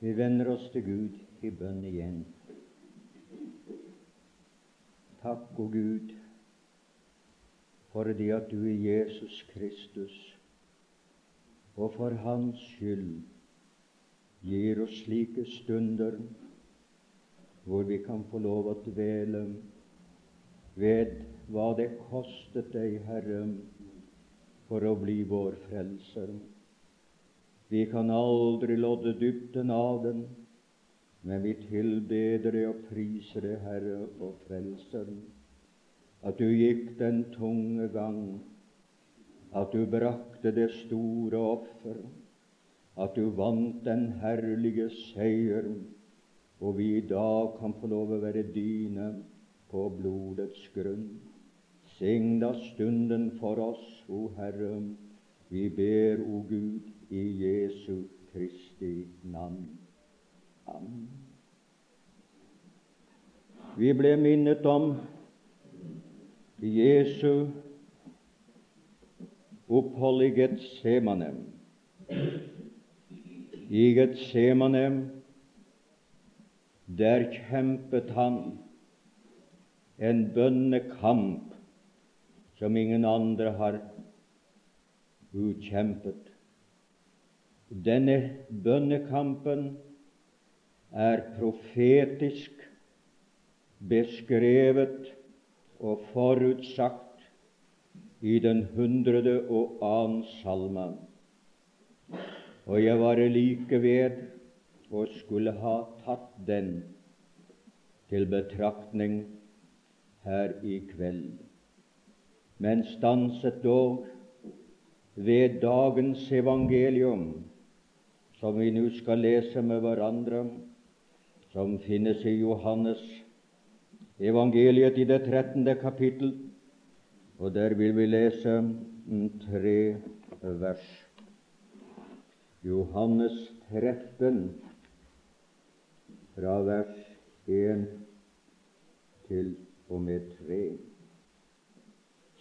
Vi vender oss til Gud i bønn igjen. Takk, o Gud, det at du i Jesus Kristus og for Hans skyld gir oss slike stunder hvor vi kan få lov å dvele ved hva det kostet deg, Herre, for å bli vår frelser. Vi kan aldri lodde dybden av den, men vi tilbeder deg og priser deg, Herre og Frelseren, at du gikk den tunge gang, at du brakte det store offer, at du vant den herlige seier, og vi i dag kan få lov å være dine på blodets grunn. Sign da stunden for oss, o Herre, vi ber, o Gud, i Jesu Kristi navn. Amen. Vi ble minnet om Jesu opphold i Getsemane. I Getsemane, der kjempet han en bønnekamp som ingen andre har utkjempet. Denne bønnekampen er profetisk beskrevet og forutsagt i den hundrede og annen salme. Og jeg var like ved og skulle ha tatt den til betraktning her i kveld, men stanset dog ved dagens evangelium som vi nå skal lese med hverandre, som finnes i Johannes evangeliet i det trettende kapittel. Og der vil vi lese tre vers. Johannes 13, fra vers 1 til og med 3.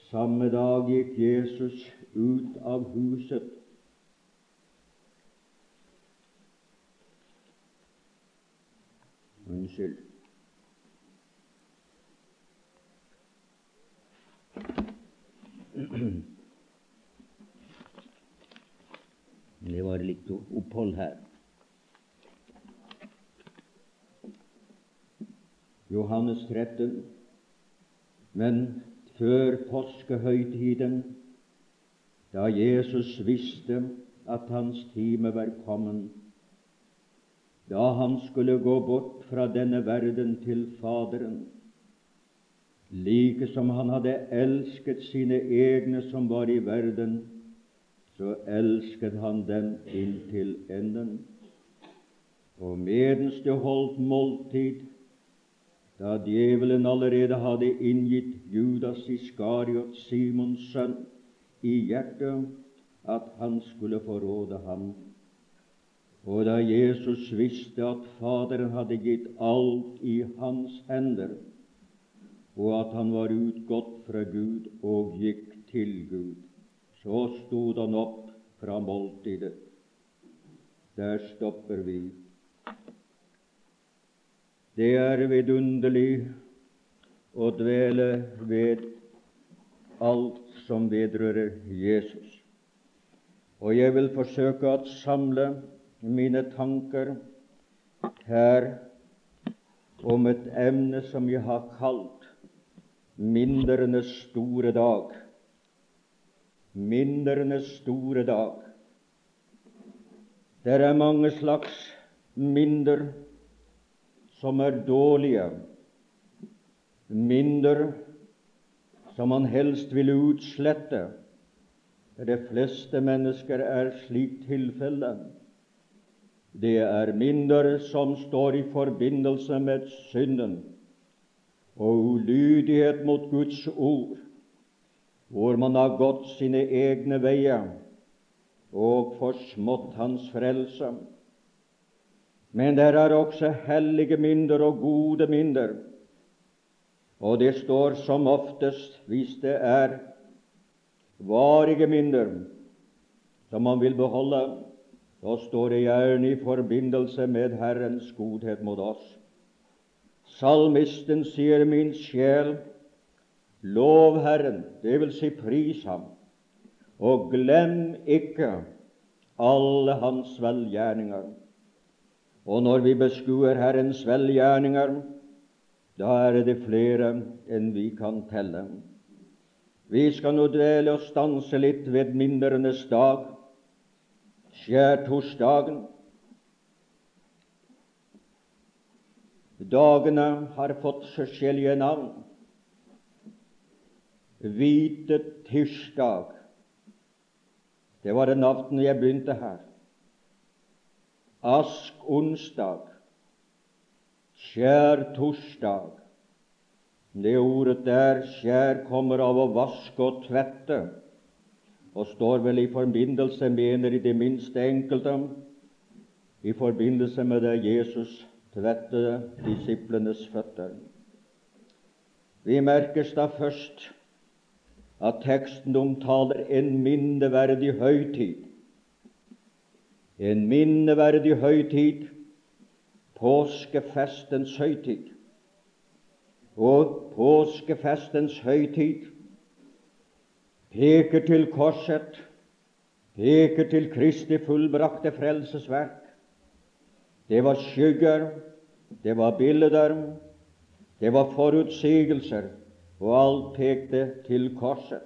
Samme dag gikk Jesus ut av huset Unnskyld. Det var litt opphold her. Johannes 13. Men før påskehøytiden, da Jesus visste at hans time var kommet, da han skulle gå bort fra denne verden til Faderen, like som han hadde elsket sine egne som var i verden, så elsket han dem inntil enden. Og medens det holdt måltid, da djevelen allerede hadde inngitt Judas Iskariot, Simons sønn, i hjertet at han skulle forråde ham, og da Jesus visste at Faderen hadde gitt alt i hans hender, og at han var utgått fra Gud og gikk til Gud, så stod han opp fra måltidet. Der stopper vi. Det er vidunderlig å dvele ved alt som vedrører Jesus. Og jeg vil forsøke å samle mine tanker her om et emne som jeg har kalt mindrenes store dag. Mindrenes store dag. Det er mange slags minder som er dårlige, minder som man helst vil utslette. De fleste mennesker er slik tilfelle. Det er minder som står i forbindelse med synden. Og ulydighet mot Guds ord, hvor man har gått sine egne veier og forsmått Hans frelse. Men der er også hellige minder og gode minder, og det står som oftest, hvis det er varige minder som man vil beholde, da står det gjerne i forbindelse med Herrens godhet mot oss. Salmisten sier, min sjel, lov Herren, det vil si pris ham, og glem ikke alle hans velgjerninger. Og når vi beskuer Herrens velgjerninger, da er det flere enn vi kan telle. Vi skal nå dvele og stanse litt ved mindrenes dag, skjærtorsdagen. Dagene har fått forskjellige navn. Hvite tirsdag, det var den aften jeg begynte her. Ask-onsdag, skjærtorsdag. Det ordet der, skjær, kommer av å vaske og tvette, og står vel i forbindelse, mener i det minste enkelte, i forbindelse med det Jesus tvette disiplenes føtter. Vi merkes da først at teksten omtaler en minneverdig høytid. En minneverdig høytid, påskefestens høytid. Og påskefestens høytid peker til korset, peker til Kristi fullbrakte frelsesverk. Det var skygger, det var bilder, det var forutsigelser, og alt pekte til korset.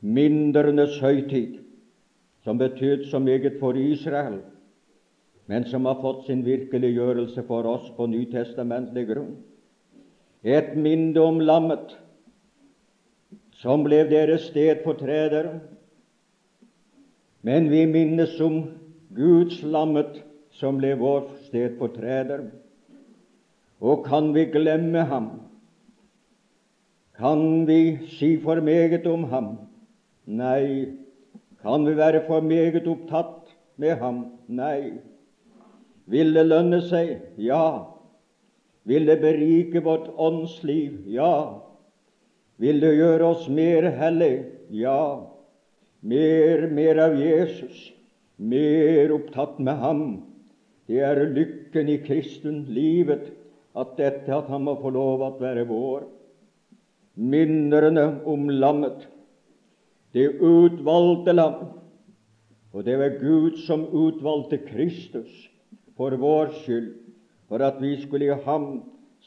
Mindrenes høytid, som betød så meget for Israel, men som har fått sin virkeliggjørelse for oss på nytestamentlig grunn. Et minne om lammet, som ble deres stedfortreder. Men vi minnes om Guds lammet, som ble vår stedfortreder. Og kan vi glemme ham? Kan vi si for meget om ham? Nei. Kan vi være for meget opptatt med ham? Nei. Vil det lønne seg? Ja. Vil det berike vårt åndsliv? Ja. Vil du gjøre oss mer hellige? Ja. Mer, mer av Jesus. Mer opptatt med ham. Det er lykken i kristen livet at dette at han må få lov at være vår. Minnerne om lammet, det utvalgte lam. Og det var Gud som utvalgte Kristus for vår skyld, for at vi skulle i ham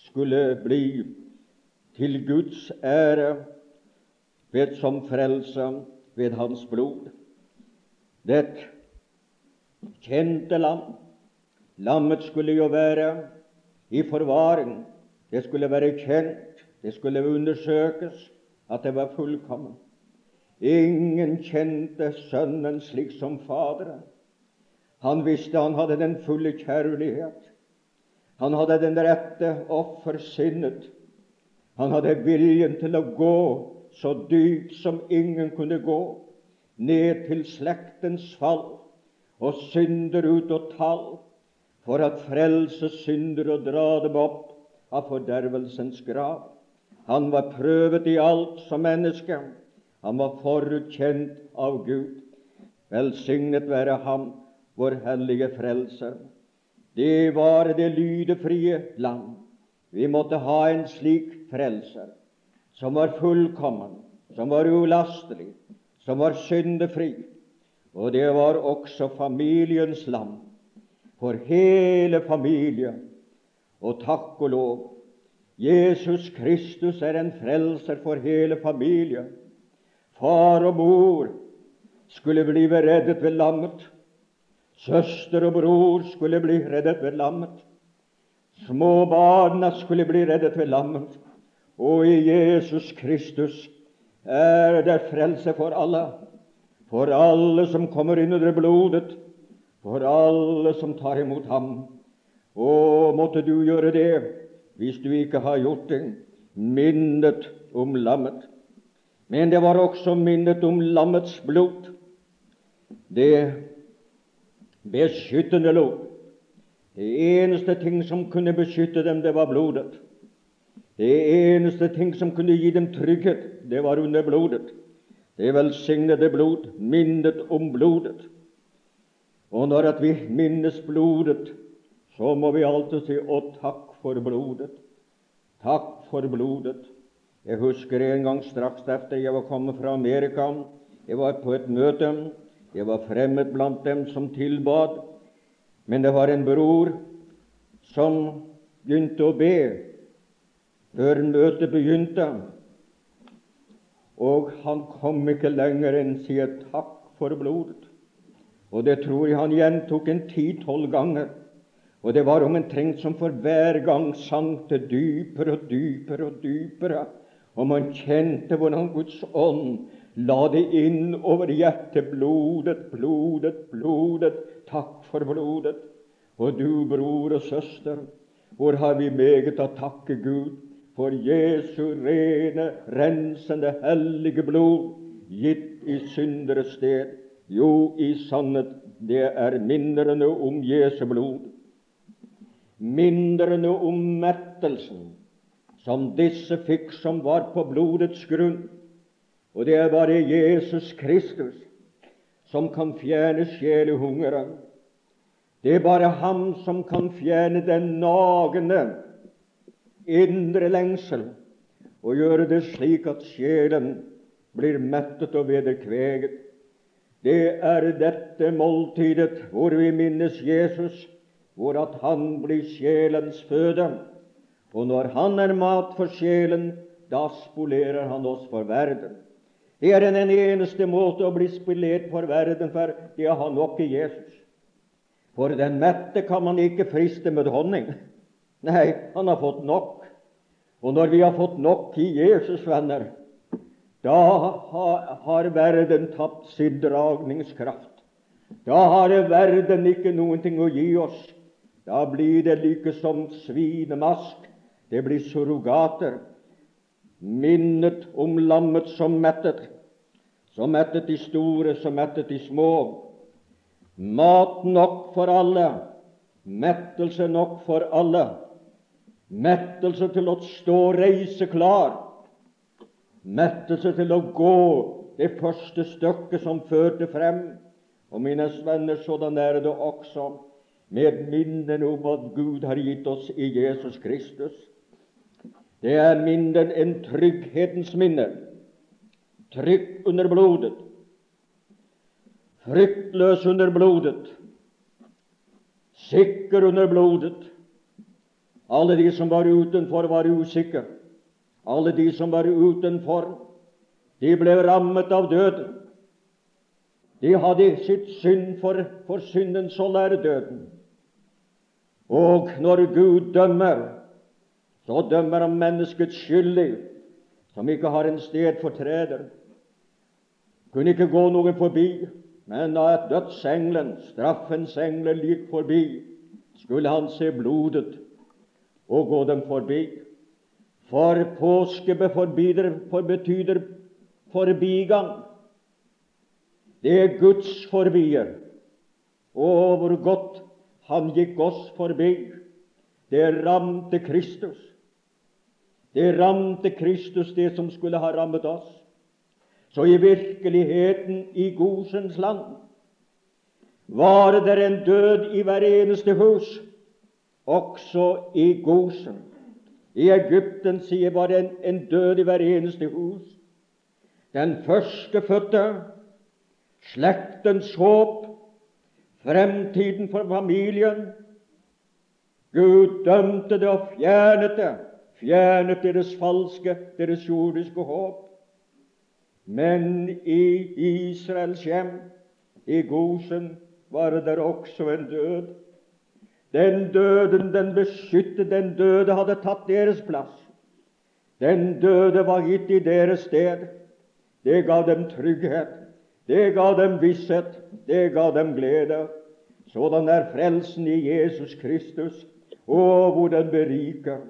skulle bli til Guds ære ved som frelse ved hans blod. Det kjente lam Lammet skulle jo være i forvaring. Det skulle være kjent, det skulle undersøkes at det var fullkomment. Ingen kjente Sønnen slik som Faderen. Han visste han hadde den fulle kjærlighet. Han hadde den rette offersinnet. Han hadde viljen til å gå så dypt som ingen kunne gå, ned til slektens fall og synder ut og tall for at frelse synder og dra dem opp av fordervelsens grav. Han var prøvet i alt som menneske. Han var forutkjent av Gud. Velsignet være Ham, vår hellige Frelser. Det var det lydefrie land. Vi måtte ha en slik frelser, som var fullkommen, som var ulastelig, som var syndefri. Og det var også familiens lam, for hele familien. Og takk og lov, Jesus Kristus er en frelser for hele familien. Far og mor skulle bli reddet ved lammet. Søster og bror skulle bli reddet ved lammet. Små barna skulle bli reddet ved lammet. Og i Jesus Kristus er det frelse for alle, for alle som kommer inn under blodet, for alle som tar imot ham. Å, måtte du gjøre det hvis du ikke har gjort det, minnet om lammet. Men det var også minnet om lammets blod, det beskyttende lov. Det eneste ting som kunne beskytte dem, det var blodet. Det eneste ting som kunne gi dem trygghet, det var under blodet. Det velsignede blod, minnet om blodet. Og når at vi minnes blodet, så må vi alltid si 'Å, takk for blodet'. Takk for blodet. Jeg husker en gang straks etter jeg var kommet fra Amerika. Jeg var på et møte. Jeg var fremmed blant dem som tilbad. Men det var en bror som begynte å be før møtet begynte. Og han kom ikke lenger enn si takk for blodet. Og det tror jeg han gjentok en ti-tolv ganger. Og det var omtrent som for hver gang sank det dypere og dypere og dypere. Og man kjente hvordan Guds ånd la det inn over hjertet. Blodet, blodet, blodet. Takk for blodet. Og du, bror og søster, hvor har vi meget å takke Gud for Jesu rene, rensende, hellige blod, gitt i synderes sted. Jo, i sannhet, det er mindrene om Jesu blod. Mindrene om mettelsen som disse fikk som var på blodets grunn. Og det er bare Jesus Kristus som kan fjerne sjelehungeren. Det er bare ham som kan fjerne den nagende indre lengsel og gjøre det slik at sjelen blir mettet og vederkveget. Det er dette måltidet hvor vi minnes Jesus, hvor at han blir sjelens føde. Og når han er mat for sjelen, da spolerer han oss for verden. Det er den eneste måte å bli spolert for verden for, det er å ha nok i Jesus. For den mette kan man ikke friste med honning. Nei, han har fått nok. Og når vi har fått nok i Jesus, venner, da har verden tapt sin dragningskraft. Da har verden ikke noen ting å gi oss. Da blir det like som svinemask. Det blir surrogater. Minnet om lammet som mettet. Som mettet de store, som mettet de små. Mat nok for alle. Mettelse nok for alle. Mettelse til å stå reise klar mettelse til å gå det første stykket som førte frem. Og mine venner, sådan er det også med minnen om at Gud har gitt oss i Jesus Kristus. Det er minnen en trygghetens minne. Trygg under blodet. Fryktløs under blodet. Sikker under blodet. Alle de som var utenfor, var usikre. Alle de som var utenfor, de ble rammet av døden. De hadde sitt synd for, for syndens så lær døden. Og når Gud dømmer, så dømmer han mennesket skyldig, som ikke har en sted for treder. Kunne ikke gå noe forbi, men da et dødsengelen, straffens engler, gikk forbi, skulle han se blodet og gå dem forbi. For påske for forbigang. Det er Guds forbier. Å, hvor godt han gikk oss forbi. Det ramte Kristus. Det ramte Kristus, det som skulle ha rammet oss. Så i virkeligheten, i Gosens land, var det en død i hver eneste hus, også i Gosen. I Egypten sier var en, en død i hver eneste hus. Den førstefødte, slektens håp, fremtiden for familien. Gud dømte det og fjernet det, fjernet deres falske, deres jordiske håp. Men i Israels hjem, i Gosen, var det der også en død. Den døden, den beskyttet, den døde hadde tatt deres plass. Den døde var gitt i deres sted. Det ga dem trygghet, det ga dem visshet, det ga dem glede. Sådan er frelsen i Jesus Kristus. Å, hvor den beriker,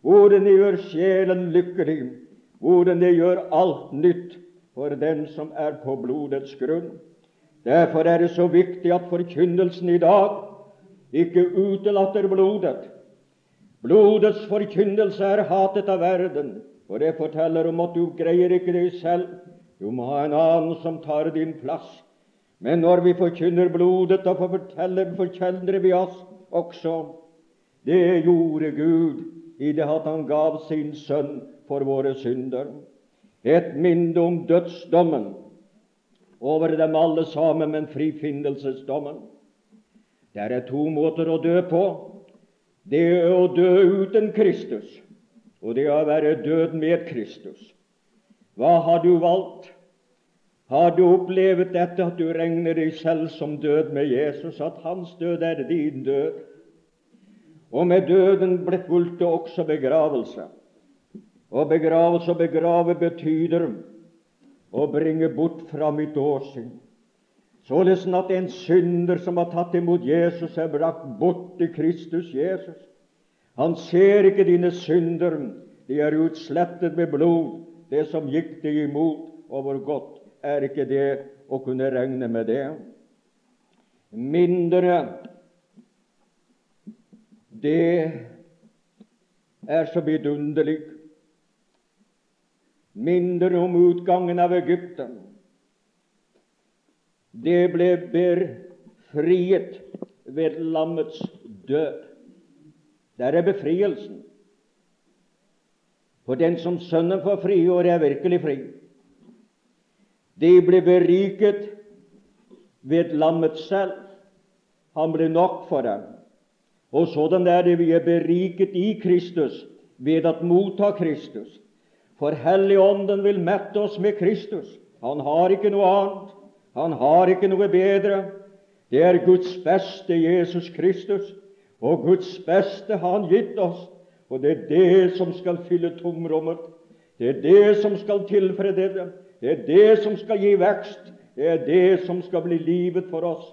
Hvor den gjør sjelen lykkelig, Hvor den gjør alt nytt for den som er på blodets grunn. Derfor er det så viktig at forkynnelsen i dag ikke utelater blodet. Blodets forkynnelse er hatet av verden, for det forteller om at du greier ikke det selv. Du må ha en annen som tar din plass. Men når vi forkynner blodet, da forteller, forkjenner vi oss også det gjorde Gud i det at han gav sin sønn for våre synder. Et minne om dødsdommen over dem alle sammen, men frifinnelsesdommen. Det er to måter å dø på. Det er å dø uten Kristus, og det er å være død med Kristus. Hva har du valgt? Har du opplevd dette at du regner deg selv som død med Jesus, at hans død er din død? Og med døden ble fulgte også begravelse. Og begravelse og begrave betyr å bringe bort fra mitt åsyn. Således at en synder som har tatt imot Jesus, er brakt bort til Kristus Jesus. Han ser ikke dine synder, de er utslettet med blod, det som gikk deg imot over godt er ikke det å kunne regne med det. Mindre det er så vidunderlig. Mindre om utgangen av Egypten. Det ble befriet ved lammets død. Der er befrielsen. For den som Sønnen får frigjort, er virkelig fri. De ble beriket ved lammet selv. Han ble nok for dem. Og sådan er det vi er beriket i Kristus ved å motta Kristus. For Helligånden vil mette oss med Kristus. Han har ikke noe annet. Han har ikke noe bedre. Det er Guds beste Jesus Kristus, og Guds beste har Han gitt oss. Og det er det som skal fylle tomrommet. Det er det som skal tilfredsstille det er det som skal gi vekst. Det er det som skal bli livet for oss.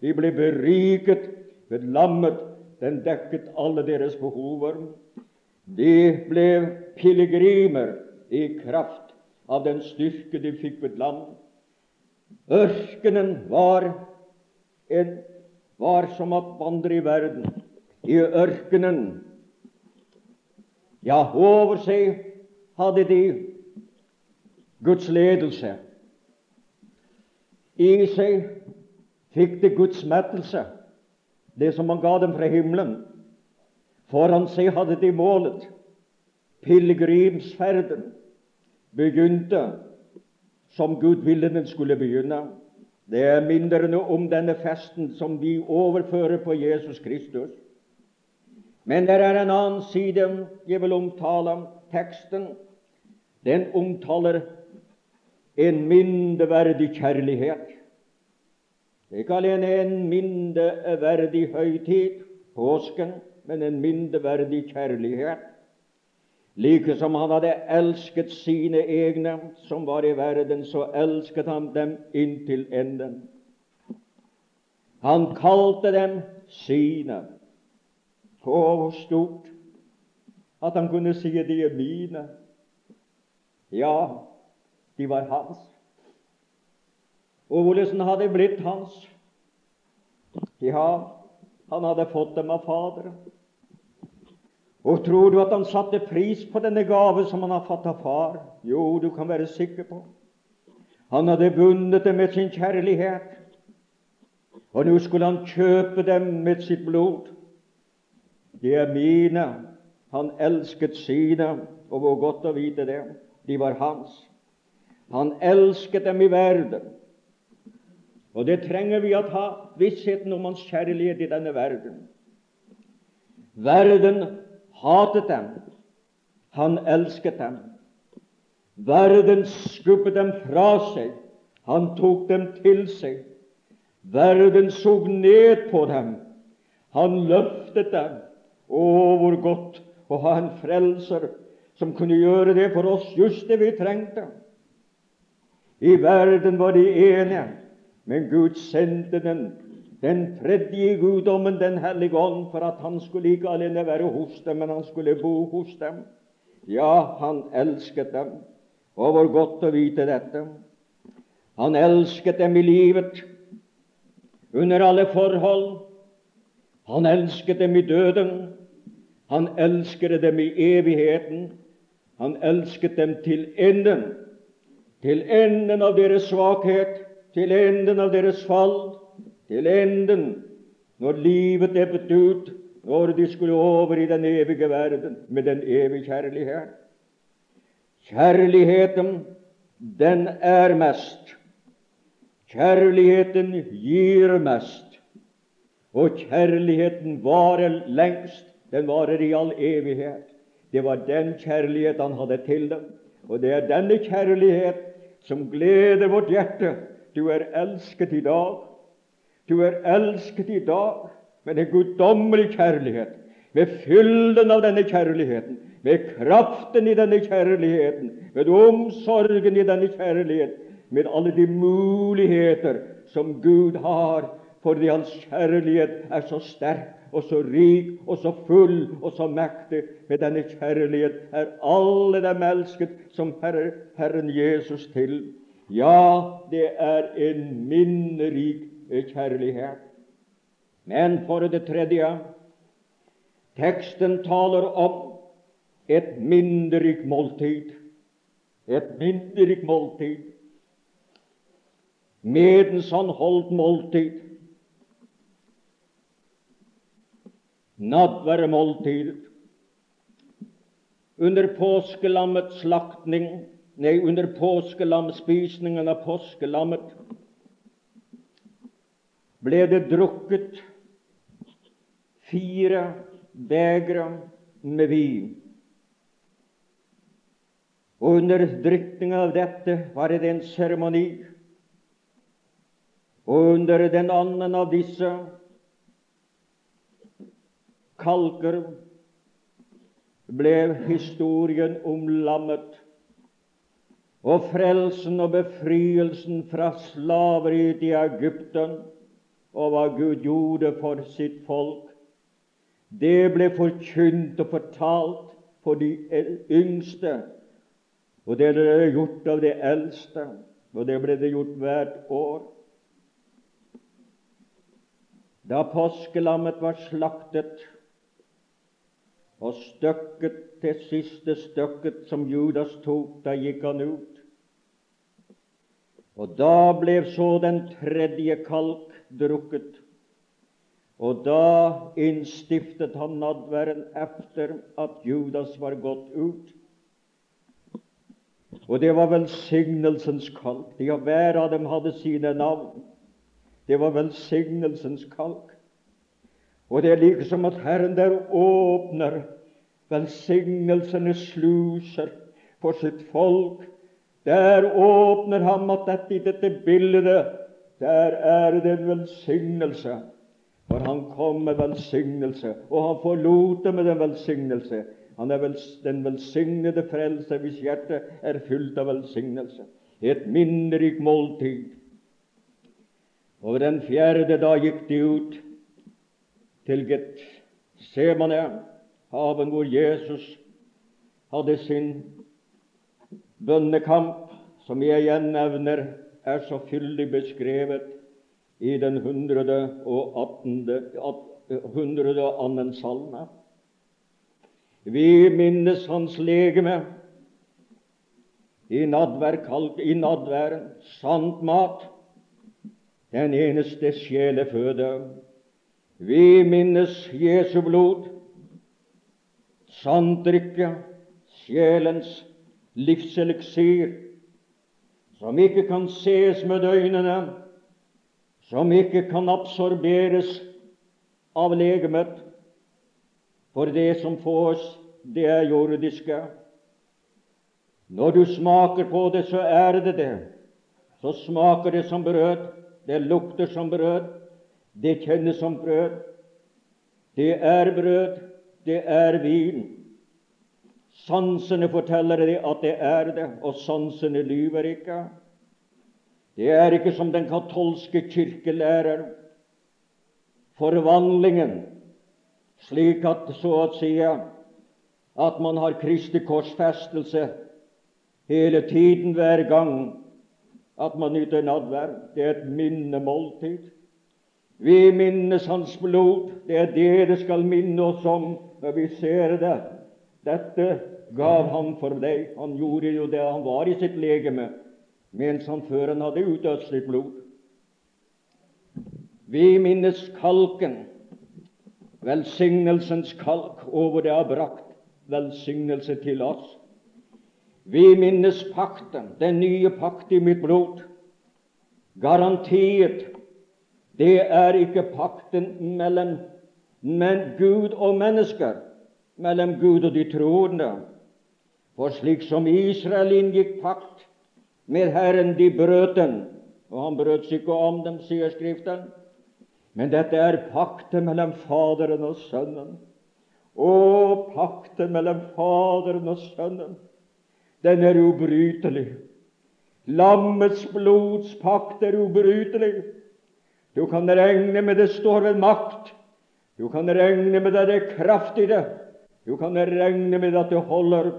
Vi ble beriket ved lammet. Den dekket alle deres behover. De ble pilegrimer i kraft av den styrke de fikk ved lam. Ørkenen var, en, var som å vandre i verden. I ørkenen, ja, over seg hadde de Guds ledelse. I seg fikk de Guds mettelse, det som han ga dem fra himmelen. Foran seg hadde de målet. Pilegrimsferden begynte som Gud ville den skulle begynne. Det er mindre om denne festen som vi overfører på Jesus Kristus. Men det er en annen side jeg vil omtale. Teksten den omtaler en minneverdig kjærlighet. Ikke alene en minneverdig høytid, påsken, men en minneverdig kjærlighet. Like som han hadde elsket sine egne som var i verden, så elsket han dem inntil enden. Han kalte dem sine. Å, hvor stort at han kunne si de er mine. Ja, de var hans. Og hvordan hadde de blitt hans? Ja, han hadde fått dem av Faderen. Og tror du at han satte pris på denne gave som han har fått av far? Jo, du kan være sikker på. Han hadde vunnet dem med sin kjærlighet, og nå skulle han kjøpe dem med sitt blod. De er mine. Han elsket sine, og hvor godt å vite det. De var hans. Han elsket dem i verden. Og det trenger vi å ha vissheten om hans kjærlighet i denne verden. Verden hatet dem. Han elsket dem. Verden skubbet dem fra seg. Han tok dem til seg. Verden så ned på dem. Han løftet dem. Å, hvor godt å ha en frelser som kunne gjøre det for oss, just det vi trengte. I verden var de ene, men Gud sendte den, den tredje guddommen, Den hellige ånd, for at han skulle ikke alene være hos dem, men han skulle bo hos dem. Ja, han elsket dem. Og hvor godt å vite dette. Han elsket dem i livet, under alle forhold. Han elsket dem i døden. Han elsket dem i evigheten. Han elsket dem til enden til enden av deres svakhet, til enden av deres fall, til enden når livet ebbet ut, når de skulle over i den evige verden med den evige kjærlighet. Kjærligheten, den er mest. Kjærligheten gir mest. Og kjærligheten varer lengst. Den varer i all evighet. Det var den kjærlighet han hadde til dem. Og det er denne kjærlighet som gleder vårt hjerte. Du er elsket i dag. Du er elsket i dag med en guddommelig kjærlighet, med fylden av denne kjærligheten, med kraften i denne kjærligheten, med omsorgen i denne kjærlighet, med alle de muligheter som Gud har, fordi Hans kjærlighet er så sterk og så rik og så full og så mektig. Med denne kjærlighet er alle dem elsket som Herre, Herren Jesus til. Ja, det er en minnerik kjærlighet. Men for det tredje teksten taler om et minderikt måltid. Et minderikt måltid. Medens han holdt måltid. Nadværemåltidet. Under påskelammets slaktning, nei, under påskelamspisningen av påskelammet ble det drukket fire begre med vin. Og under drikningen av dette var det en seremoni. Og under den annen av disse kalker ble historien om lammet og frelsen og befrielsen fra slaveriet i Egypten og hva Gud gjorde for sitt folk. Det ble forkynt og fortalt for de yngste, og det ble gjort av de eldste, og det ble det gjort hvert år. Da påskelammet var slaktet og støkket, det siste støkket som Judas tok, da gikk han ut. Og da ble så den tredje kalk drukket. Og da innstiftet han nadværen efter at Judas var gått ut. Og det var velsignelsens kalk. Ja, hver av dem hadde sine navn. Det var velsignelsens kalk. Og det er like som at Herren der åpner velsignelsenes sluser for sitt folk. Der åpner han at dette, i dette bildet der er det en velsignelse. For han kom med velsignelse, og han forlot det med den velsignelse. Han er vel, den velsignede frelser hvis hjertet er fullt av velsignelse. Et minnerikt måltid. Og den fjerde da gikk de ut til Getsemane, haven hvor Jesus hadde sin bønnekamp, som jeg igjen nevner er så fyldig beskrevet i den 102. salme. Vi minnes Hans legeme i, nadvær, i nadværen, sant mat, den eneste sjeleføde. Vi minnes Jesu blod, sant drikke, sjelens livseliksir, som ikke kan ses med øynene, som ikke kan absorberes av legemet. For det som fås, det er jordiske. Når du smaker på det, så er det det. Så smaker det som brød, det lukter som brød, det kjennes som brød. Det er brød, det er vin. Sansene forteller det at det er det, og sansene lyver ikke. Det er ikke som den katolske kirke lærer forvandlingen, slik at så å si at man har Kristi korsfestelse hele tiden hver gang at man nyter nadverd. Det er et minnemåltid. Vi minnes Hans blod. Det er det det skal minne oss om når vi ser det. Dette gav han for deg. Han gjorde jo det han var i sitt legeme, mens han før han hadde utøst sitt blod. Vi minnes kalken, velsignelsens kalk, over det har brakt velsignelse til oss. Vi minnes pakten, den nye pakt i mitt blod. Garantiet. Det er ikke pakten mellom men Gud og mennesker, mellom Gud og de troende. For slik som Israel inngikk pakt med Herren, de brøt den, og han brøt seg ikke om dem, sier Skriften. Men dette er pakten mellom Faderen og Sønnen. Å, pakten mellom Faderen og Sønnen, den er ubrytelig. Lammets blodspakt er ubrytelig. Du kan regne med det står ved makt. Du kan regne med det er kraft i det. Du kan regne med at det holder.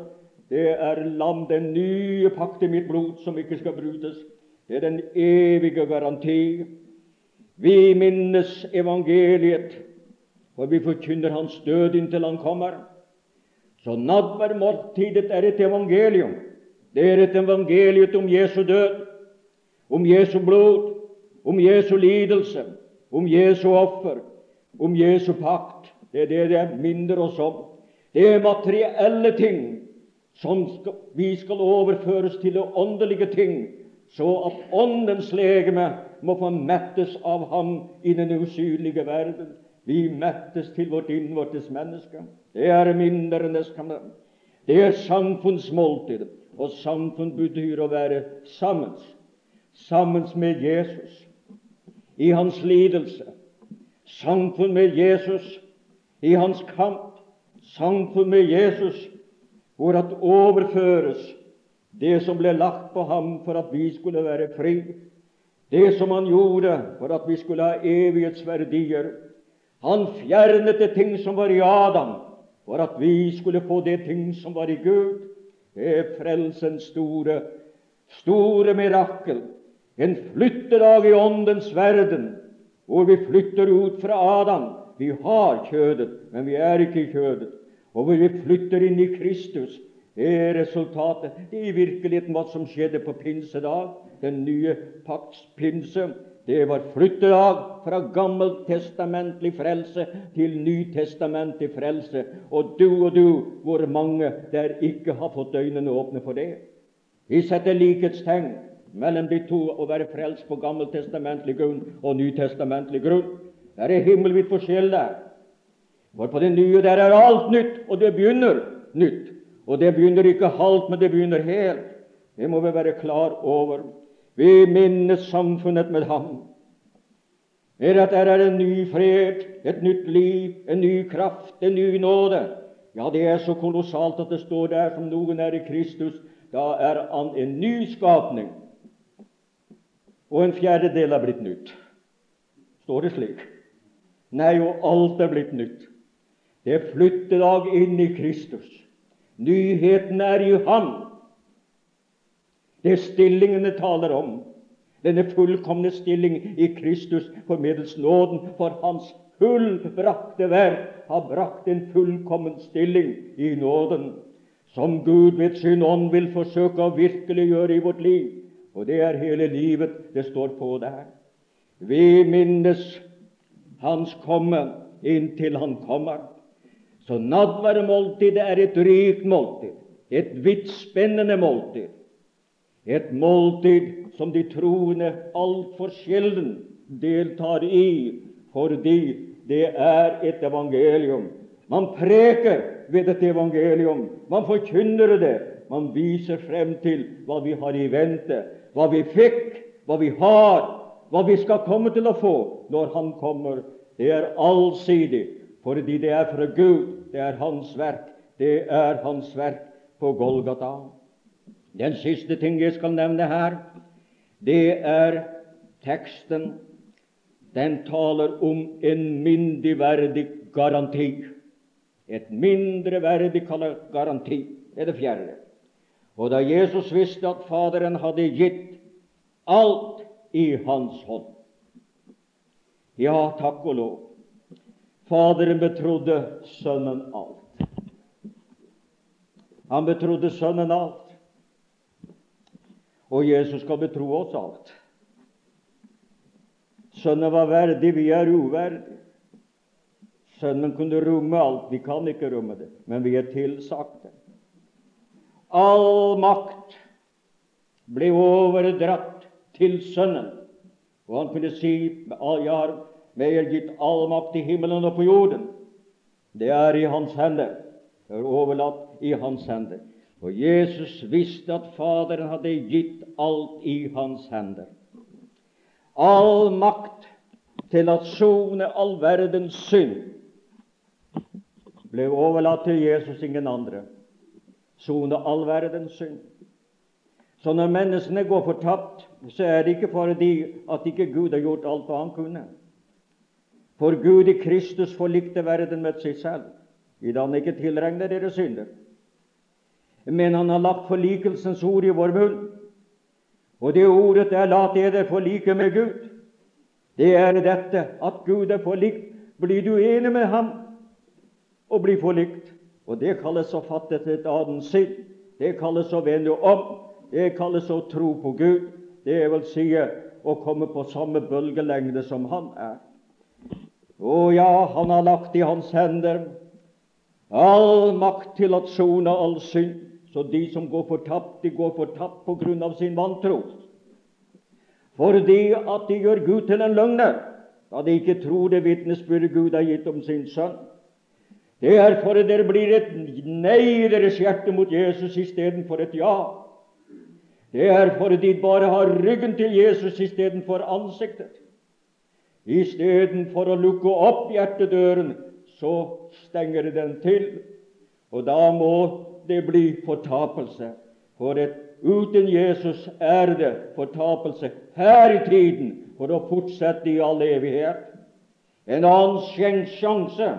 Det er lam, den nye pakt i mitt blod, som ikke skal brutes. Det er den evige garanti. Vi minnes evangeliet, for vi forkynner Hans død inntil Han kommer. Så nadværmåltidet er et evangelium. Det er et evangelium om Jesu død, om Jesu blod, om Jesu lidelse, om Jesu offer, om Jesu pakt. Det er det det minner oss om. Det er materielle ting som skal, vi skal overføres til det åndelige ting, så at Åndens legeme må få mettes av Ham i den usynlige verden. Vi mettes til vårt innvortes menneske. Det er det skal Det er samfunnsmåltid, og samfunn betyr å være sammen. Sammen med Jesus i hans lidelse, samfunn med Jesus i hans kamp, samfunn med Jesus hvor at overføres det som ble lagt på ham for at vi skulle være fri, det som han gjorde for at vi skulle ha evighetsverdier. Han fjernet det ting som var i Adam, for at vi skulle få det ting som var i Gud. Det er frelsens store, store mirakel. En flyttedag i åndens verden, hvor vi flytter ut fra Adam. Vi har kjødet, men vi er ikke i kjødet. Og hvor vi flytter inn i Kristus. Er resultatet. Det er i virkeligheten hva som skjedde på pinsedag, den nye pakts pinse. Det var flyttedag fra gammeltestamentlig frelse til nytestamentlig frelse. Og du og du, hvor mange der ikke har fått øynene åpne for det. Vi setter likhetstegn mellom de to å være frelst på gammeltestamentlig grunn og nytestamentlig grunn. Det er himmelvidt forskjell der. For på det nye der er alt nytt, og det begynner nytt. Og det begynner ikke halvt, men det begynner helt. Det må vi være klar over. Vi minnes samfunnet med ham. Er at der er en ny fred, et nytt liv, en ny kraft, en ny nåde. Ja, det er så kolossalt at det står der som noen er i Kristus. Da er han en ny skapning og en fjerdedel er blitt nytt. Står det slik? Nei, og alt er blitt nytt. Det er flyttedag inn i Kristus. Nyheten er i Ham. Det stillingene taler om. Denne fullkomne stilling i Kristus formidles nåden, for Hans fullbrakte verk har brakt en fullkommen stilling i nåden, som Gud ved sin ånd vil forsøke å virkeliggjøre i vårt liv. Og det er hele livet det står på der. Vi minnes Hans komme inntil Han kommer. Så nadværmåltidet er et rikt måltid, et vidtspennende måltid. Et måltid som de troende altfor sjelden deltar i, fordi det er et evangelium. Man preker ved et evangelium. Man forkynner det. Man viser frem til hva vi har i vente hva vi fikk, hva vi har, hva vi skal komme til å få når Han kommer. Det er allsidig, fordi det er fra Gud. Det er Hans verk. Det er Hans verk på Golgata. Den siste ting jeg skal nevne her, det er teksten. Den taler om en mindreverdig garanti. Et mindreverdig garanti er det fjerde. Og da Jesus visste at Faderen hadde gitt alt i hans hånd Ja, takk og lov. Faderen betrodde Sønnen alt. Han betrodde Sønnen alt. Og Jesus skal betro oss alt. Sønnen var verdig, vi er uverdige. Sønnen kunne romme alt. Vi kan ikke romme det, men vi er tilsagt det. All makt ble overdratt til Sønnen. Og han kunne si jeg har meg er gitt all makt i himmelen og på jorden. Det er i hans hender. Det er overlatt i hans hender. Og Jesus visste at Faderen hadde gitt alt i hans hender. All makt til at sone all verdens synd ble overlatt til Jesus, ingen andre. Sone all verdens synd. Så når menneskene går fortapt, så er det ikke fordi at ikke Gud har gjort alt hva han kunne. For Gud i Kristus forlikte verden med seg selv, i det han ikke tilregner dere synder. Men han har lagt forlikelsens ord i vår munn. Og det ordet er 'la dere forlike med Gud'. Det er dette at Gud er forlikt. Blir du enig med ham, og blir forlikt. Og det kalles å fatte et annet sinn. Det kalles å vende om. Det kalles å tro på Gud. Det vil si å komme på samme bølgelengde som han er. Å ja, han har lagt i hans hender all makt til å sone all synd. Så de som går fortapt, de går fortapt på grunn av sin vantro. Fordi at de gjør Gud til en løgner, da de ikke tror det vitnesbyrdet Gud har gitt om sin sønn. Det er for at det blir et nei i deres hjerte mot Jesus istedenfor et ja. Det er fordi de bare har ryggen til Jesus istedenfor ansiktet. Istedenfor å lukke opp hjertedøren, så stenger de den til. Og da må det bli fortapelse. For et, uten Jesus er det fortapelse her i tiden for å fortsette i all evighet. En annen sjanse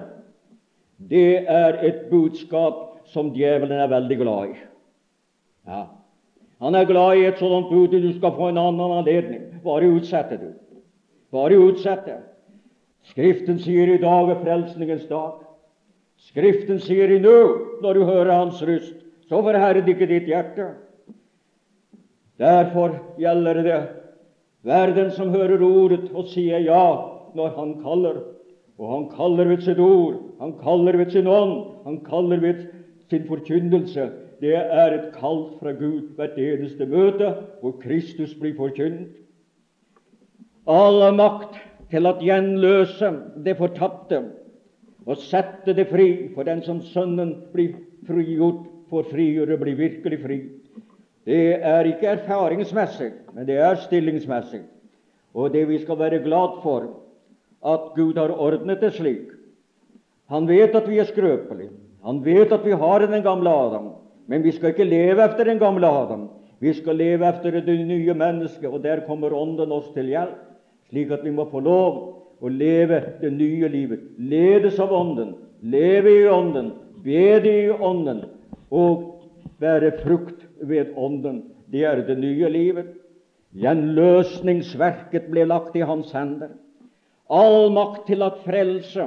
det er et budskap som djevelen er veldig glad i. Ja. Han er glad i et sånt bud du skal få en annen anledning. Bare utsette du. Bare utsette. Skriften sier i dag er frelsningens dag. Skriften sier i nå, når du hører Hans røst, så forherd ikke ditt hjerte. Derfor gjelder det hver den som hører ordet og sier ja når Han kaller. Og han kaller ved sitt ord, han kaller ved sin ånd, han kaller ved sin forkynnelse. Det er et kall fra Gud hvert eneste møte hvor Kristus blir forkynt. All makt til å gjenløse det fortapte og sette det fri for den som Sønnen blir frigjort, får frigjøre, blir virkelig fri. Det er ikke erfaringsmessig, men det er stillingsmessig. Og det vi skal være glad for, at Gud har ordnet det slik. Han vet at vi er skrøpelige. Han vet at vi har den gamle Adam. Men vi skal ikke leve efter den gamle Adam. Vi skal leve efter det nye mennesket, og der kommer Ånden oss til hjelp, slik at vi må få lov å leve det nye livet. Ledes av Ånden, leve i Ånden, bede i Ånden og bære frukt ved Ånden. Det er det nye livet. Gjenløsningsverket ble lagt i hans hender all makt til at frelse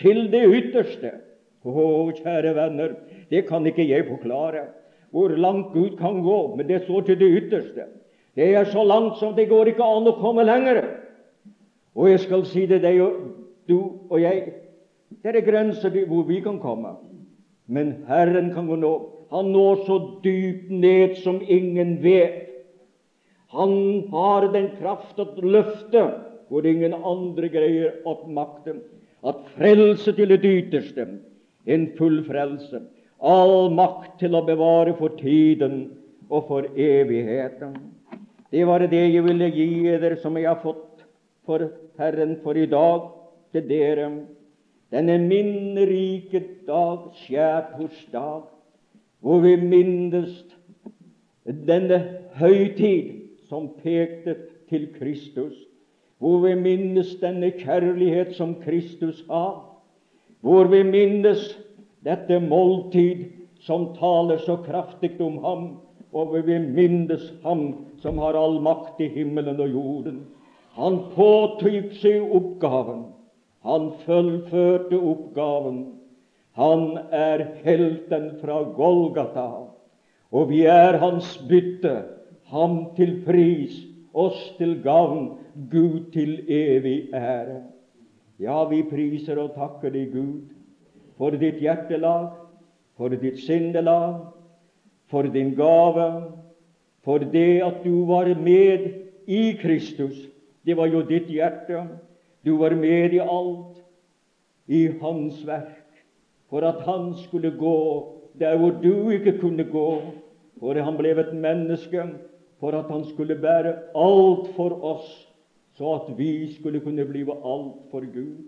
til det ytterste. Å, kjære venner, det kan ikke jeg forklare, hvor langt Gud kan gå, men det står til det ytterste. Det er så langt som det går ikke an å komme lenger. Og jeg skal si det deg og du og jeg det er grenser hvor vi kan komme. Men Herren kan gå nå. Han når så dypt ned som ingen vet. Han har den kraft å løfte hvor ingen andre greier opp makten. At frelse til det ytterste, en full frelse. All makt til å bevare for tiden og for evigheten. Det var det jeg ville gi dere, som jeg har fått for Herren for i dag, til dere. Denne minnerike dag, skjærtorsdag, hvor vi minnes denne høytid som pekte til Kristus hvor vi minnes denne kjærlighet som Kristus har, hvor vi minnes dette måltid som taler så kraftig om ham, og hvor vi minnes ham som har all makt i himmelen og jorden. Han påtok seg oppgaven. Han fullførte oppgaven. Han er helten fra Golgata, og vi er hans bytte, ham til pris oss til gavn, Gud til evig ære. Ja, vi priser og takker deg, Gud, for ditt hjertelag, for ditt sinnelag, for din gave, for det at du var med i Kristus. Det var jo ditt hjerte. Du var med i alt, i Hans verk, for at Han skulle gå der hvor du ikke kunne gå, for han ble et menneske. For at han skulle bære alt for oss, så at vi skulle kunne blive alt for Gud.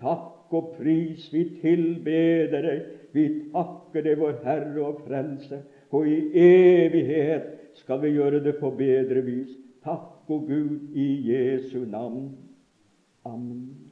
Takk og pris, vi tilbeder deg, vi takker deg, vår Herre og Frelse, og i evighet skal vi gjøre det på bedre vis. Takk og Gud i Jesu navn. Amen.